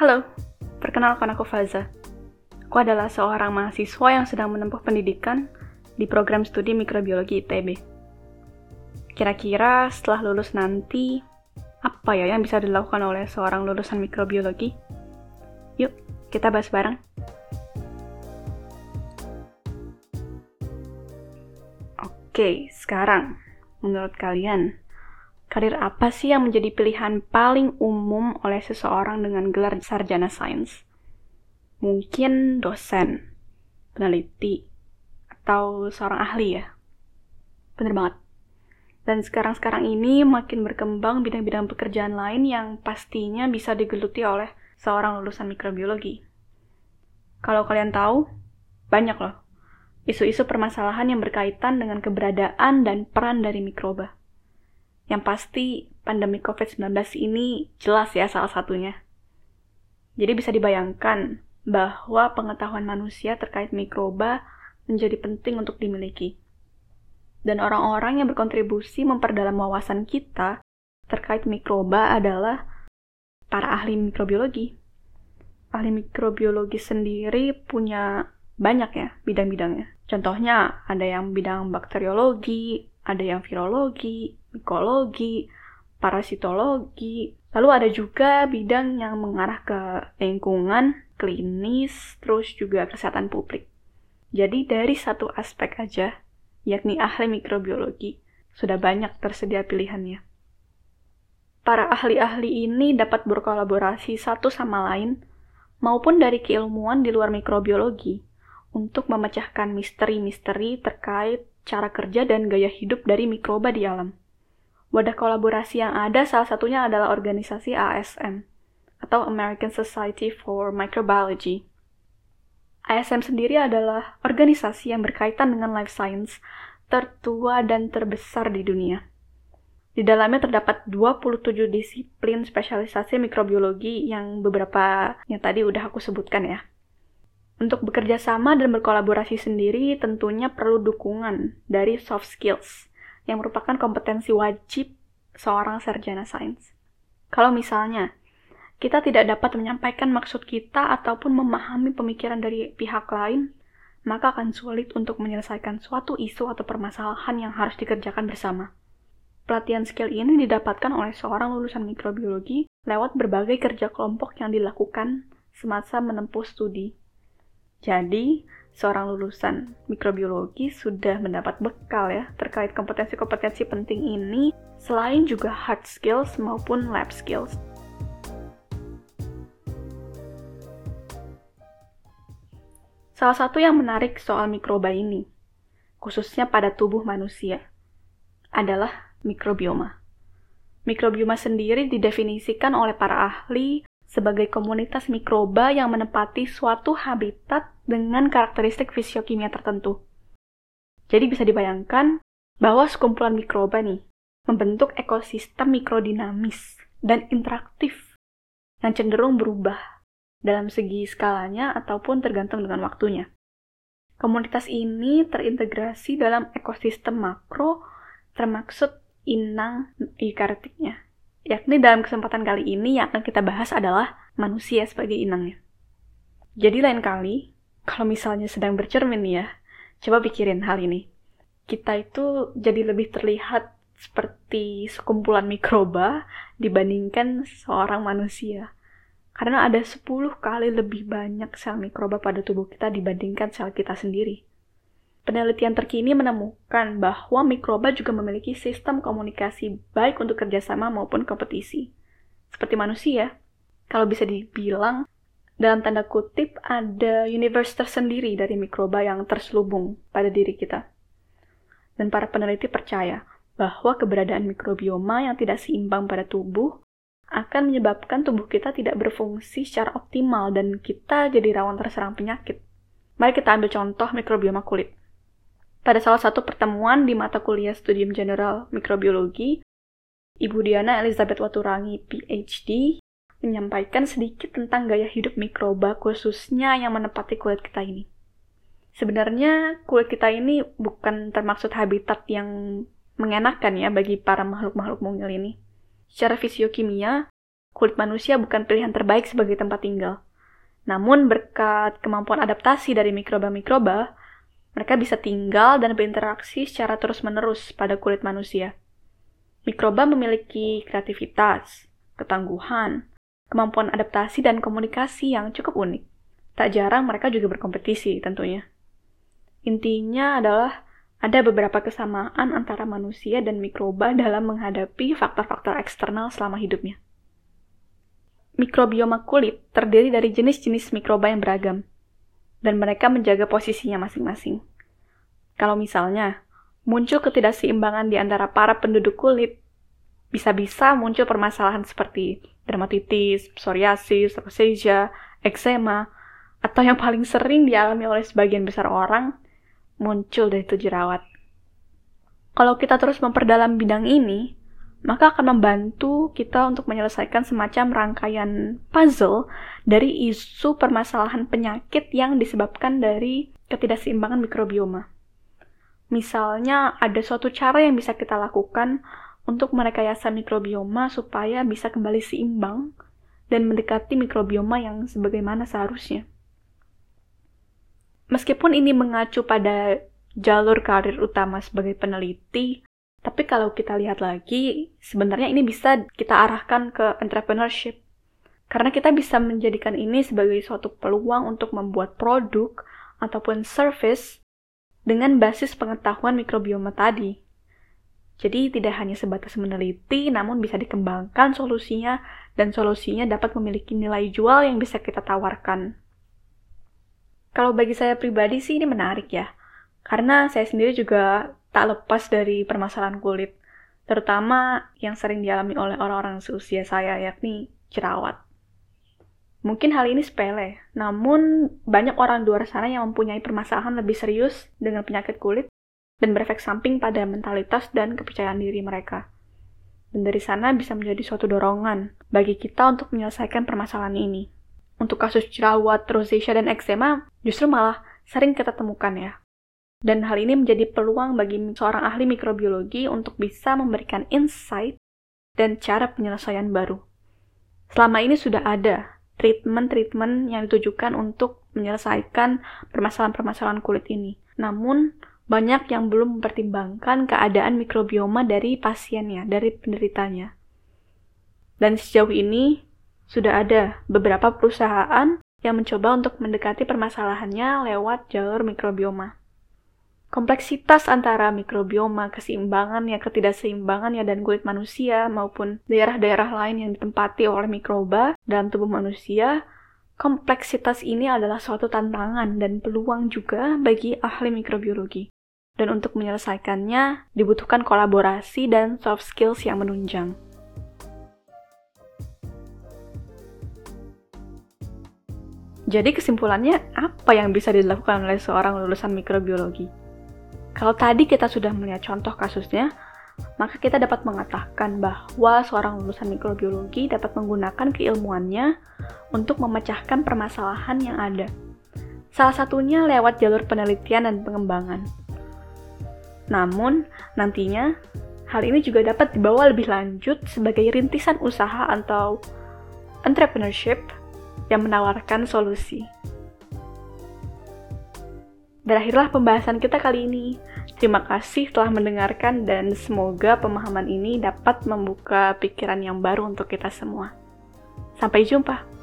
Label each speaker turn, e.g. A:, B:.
A: Halo, perkenalkan aku Faza. Aku adalah seorang mahasiswa yang sedang menempuh pendidikan di program studi mikrobiologi ITB. Kira-kira setelah lulus nanti, apa ya yang bisa dilakukan oleh seorang lulusan mikrobiologi? Yuk, kita bahas bareng. Oke, sekarang menurut kalian, karir apa sih yang menjadi pilihan paling umum oleh seseorang dengan gelar sarjana sains? Mungkin dosen, peneliti, atau seorang ahli ya? Bener banget. Dan sekarang-sekarang ini makin berkembang bidang-bidang pekerjaan lain yang pastinya bisa digeluti oleh seorang lulusan mikrobiologi. Kalau kalian tahu, banyak loh isu-isu permasalahan yang berkaitan dengan keberadaan dan peran dari mikroba. Yang pasti pandemi COVID-19 ini jelas ya salah satunya. Jadi bisa dibayangkan bahwa pengetahuan manusia terkait mikroba menjadi penting untuk dimiliki. Dan orang-orang yang berkontribusi memperdalam wawasan kita terkait mikroba adalah para ahli mikrobiologi. Ahli mikrobiologi sendiri punya banyak ya bidang-bidangnya. Contohnya ada yang bidang bakteriologi, ada yang virologi, mikologi, parasitologi. Lalu ada juga bidang yang mengarah ke lingkungan, klinis, terus juga kesehatan publik. Jadi dari satu aspek aja, yakni ahli mikrobiologi, sudah banyak tersedia pilihannya. Para ahli-ahli ini dapat berkolaborasi satu sama lain maupun dari keilmuan di luar mikrobiologi untuk memecahkan misteri-misteri terkait cara kerja dan gaya hidup dari mikroba di alam. Wadah kolaborasi yang ada salah satunya adalah organisasi ASM atau American Society for Microbiology. ASM sendiri adalah organisasi yang berkaitan dengan life science tertua dan terbesar di dunia. Di dalamnya terdapat 27 disiplin spesialisasi mikrobiologi yang beberapa yang tadi udah aku sebutkan ya. Untuk bekerja sama dan berkolaborasi sendiri tentunya perlu dukungan dari soft skills yang merupakan kompetensi wajib seorang sarjana sains. Kalau misalnya kita tidak dapat menyampaikan maksud kita ataupun memahami pemikiran dari pihak lain, maka akan sulit untuk menyelesaikan suatu isu atau permasalahan yang harus dikerjakan bersama. Pelatihan skill ini didapatkan oleh seorang lulusan mikrobiologi lewat berbagai kerja kelompok yang dilakukan semasa menempuh studi jadi, seorang lulusan mikrobiologi sudah mendapat bekal ya terkait kompetensi-kompetensi penting ini selain juga hard skills maupun lab skills. Salah satu yang menarik soal mikroba ini, khususnya pada tubuh manusia, adalah mikrobioma. Mikrobioma sendiri didefinisikan oleh para ahli sebagai komunitas mikroba yang menempati suatu habitat dengan karakteristik fisiokimia tertentu. Jadi bisa dibayangkan bahwa sekumpulan mikroba nih membentuk ekosistem mikrodinamis dan interaktif yang cenderung berubah dalam segi skalanya ataupun tergantung dengan waktunya. Komunitas ini terintegrasi dalam ekosistem makro termaksud inang eukaryotiknya yakni dalam kesempatan kali ini yang akan kita bahas adalah manusia sebagai inangnya. Jadi lain kali, kalau misalnya sedang bercermin ya, coba pikirin hal ini. Kita itu jadi lebih terlihat seperti sekumpulan mikroba dibandingkan seorang manusia. Karena ada 10 kali lebih banyak sel mikroba pada tubuh kita dibandingkan sel kita sendiri. Penelitian terkini menemukan bahwa mikroba juga memiliki sistem komunikasi baik untuk kerjasama maupun kompetisi. Seperti manusia, kalau bisa dibilang, dalam tanda kutip ada universe tersendiri dari mikroba yang terselubung pada diri kita. Dan para peneliti percaya bahwa keberadaan mikrobioma yang tidak seimbang pada tubuh akan menyebabkan tubuh kita tidak berfungsi secara optimal dan kita jadi rawan terserang penyakit. Mari kita ambil contoh mikrobioma kulit. Pada salah satu pertemuan di mata kuliah Studium General Mikrobiologi, Ibu Diana Elizabeth Waturangi, PhD, menyampaikan sedikit tentang gaya hidup mikroba khususnya yang menempati kulit kita ini. Sebenarnya kulit kita ini bukan termaksud habitat yang mengenakan ya bagi para makhluk-makhluk mungil ini. Secara fisiokimia, kulit manusia bukan pilihan terbaik sebagai tempat tinggal. Namun berkat kemampuan adaptasi dari mikroba-mikroba, mereka bisa tinggal dan berinteraksi secara terus-menerus pada kulit manusia. Mikroba memiliki kreativitas, ketangguhan, kemampuan adaptasi dan komunikasi yang cukup unik. Tak jarang mereka juga berkompetisi tentunya. Intinya adalah ada beberapa kesamaan antara manusia dan mikroba dalam menghadapi faktor-faktor eksternal selama hidupnya. Mikrobioma kulit terdiri dari jenis-jenis mikroba yang beragam, dan mereka menjaga posisinya masing-masing. Kalau misalnya muncul ketidakseimbangan di antara para penduduk kulit, bisa-bisa muncul permasalahan seperti dermatitis, psoriasis, rosacea, eczema, atau yang paling sering dialami oleh sebagian besar orang, muncul dari itu jerawat. Kalau kita terus memperdalam bidang ini, maka akan membantu kita untuk menyelesaikan semacam rangkaian puzzle dari isu permasalahan penyakit yang disebabkan dari ketidakseimbangan mikrobioma. Misalnya, ada suatu cara yang bisa kita lakukan untuk merekayasa mikrobioma supaya bisa kembali seimbang dan mendekati mikrobioma yang sebagaimana seharusnya. Meskipun ini mengacu pada jalur karir utama sebagai peneliti, tapi kalau kita lihat lagi, sebenarnya ini bisa kita arahkan ke entrepreneurship. Karena kita bisa menjadikan ini sebagai suatu peluang untuk membuat produk ataupun service dengan basis pengetahuan mikrobioma tadi. Jadi tidak hanya sebatas meneliti, namun bisa dikembangkan solusinya dan solusinya dapat memiliki nilai jual yang bisa kita tawarkan. Kalau bagi saya pribadi sih ini menarik ya. Karena saya sendiri juga tak lepas dari permasalahan kulit. Terutama yang sering dialami oleh orang-orang seusia saya, yakni jerawat. Mungkin hal ini sepele, namun banyak orang luar sana yang mempunyai permasalahan lebih serius dengan penyakit kulit dan berefek samping pada mentalitas dan kepercayaan diri mereka. Dan dari sana bisa menjadi suatu dorongan bagi kita untuk menyelesaikan permasalahan ini untuk kasus jerawat, rosacea, dan eczema justru malah sering kita temukan ya. Dan hal ini menjadi peluang bagi seorang ahli mikrobiologi untuk bisa memberikan insight dan cara penyelesaian baru. Selama ini sudah ada treatment-treatment yang ditujukan untuk menyelesaikan permasalahan-permasalahan kulit ini. Namun, banyak yang belum mempertimbangkan keadaan mikrobioma dari pasiennya, dari penderitanya. Dan sejauh ini, sudah ada beberapa perusahaan yang mencoba untuk mendekati permasalahannya lewat jalur mikrobioma. Kompleksitas antara mikrobioma, keseimbangan ya ketidakseimbangan ya dan kulit manusia maupun daerah-daerah lain yang ditempati oleh mikroba dalam tubuh manusia, kompleksitas ini adalah suatu tantangan dan peluang juga bagi ahli mikrobiologi. Dan untuk menyelesaikannya dibutuhkan kolaborasi dan soft skills yang menunjang. Jadi kesimpulannya apa yang bisa dilakukan oleh seorang lulusan mikrobiologi? Kalau tadi kita sudah melihat contoh kasusnya, maka kita dapat mengatakan bahwa seorang lulusan mikrobiologi dapat menggunakan keilmuannya untuk memecahkan permasalahan yang ada. Salah satunya lewat jalur penelitian dan pengembangan. Namun, nantinya hal ini juga dapat dibawa lebih lanjut sebagai rintisan usaha atau entrepreneurship yang menawarkan solusi. Berakhirlah pembahasan kita kali ini. Terima kasih telah mendengarkan dan semoga pemahaman ini dapat membuka pikiran yang baru untuk kita semua. Sampai jumpa.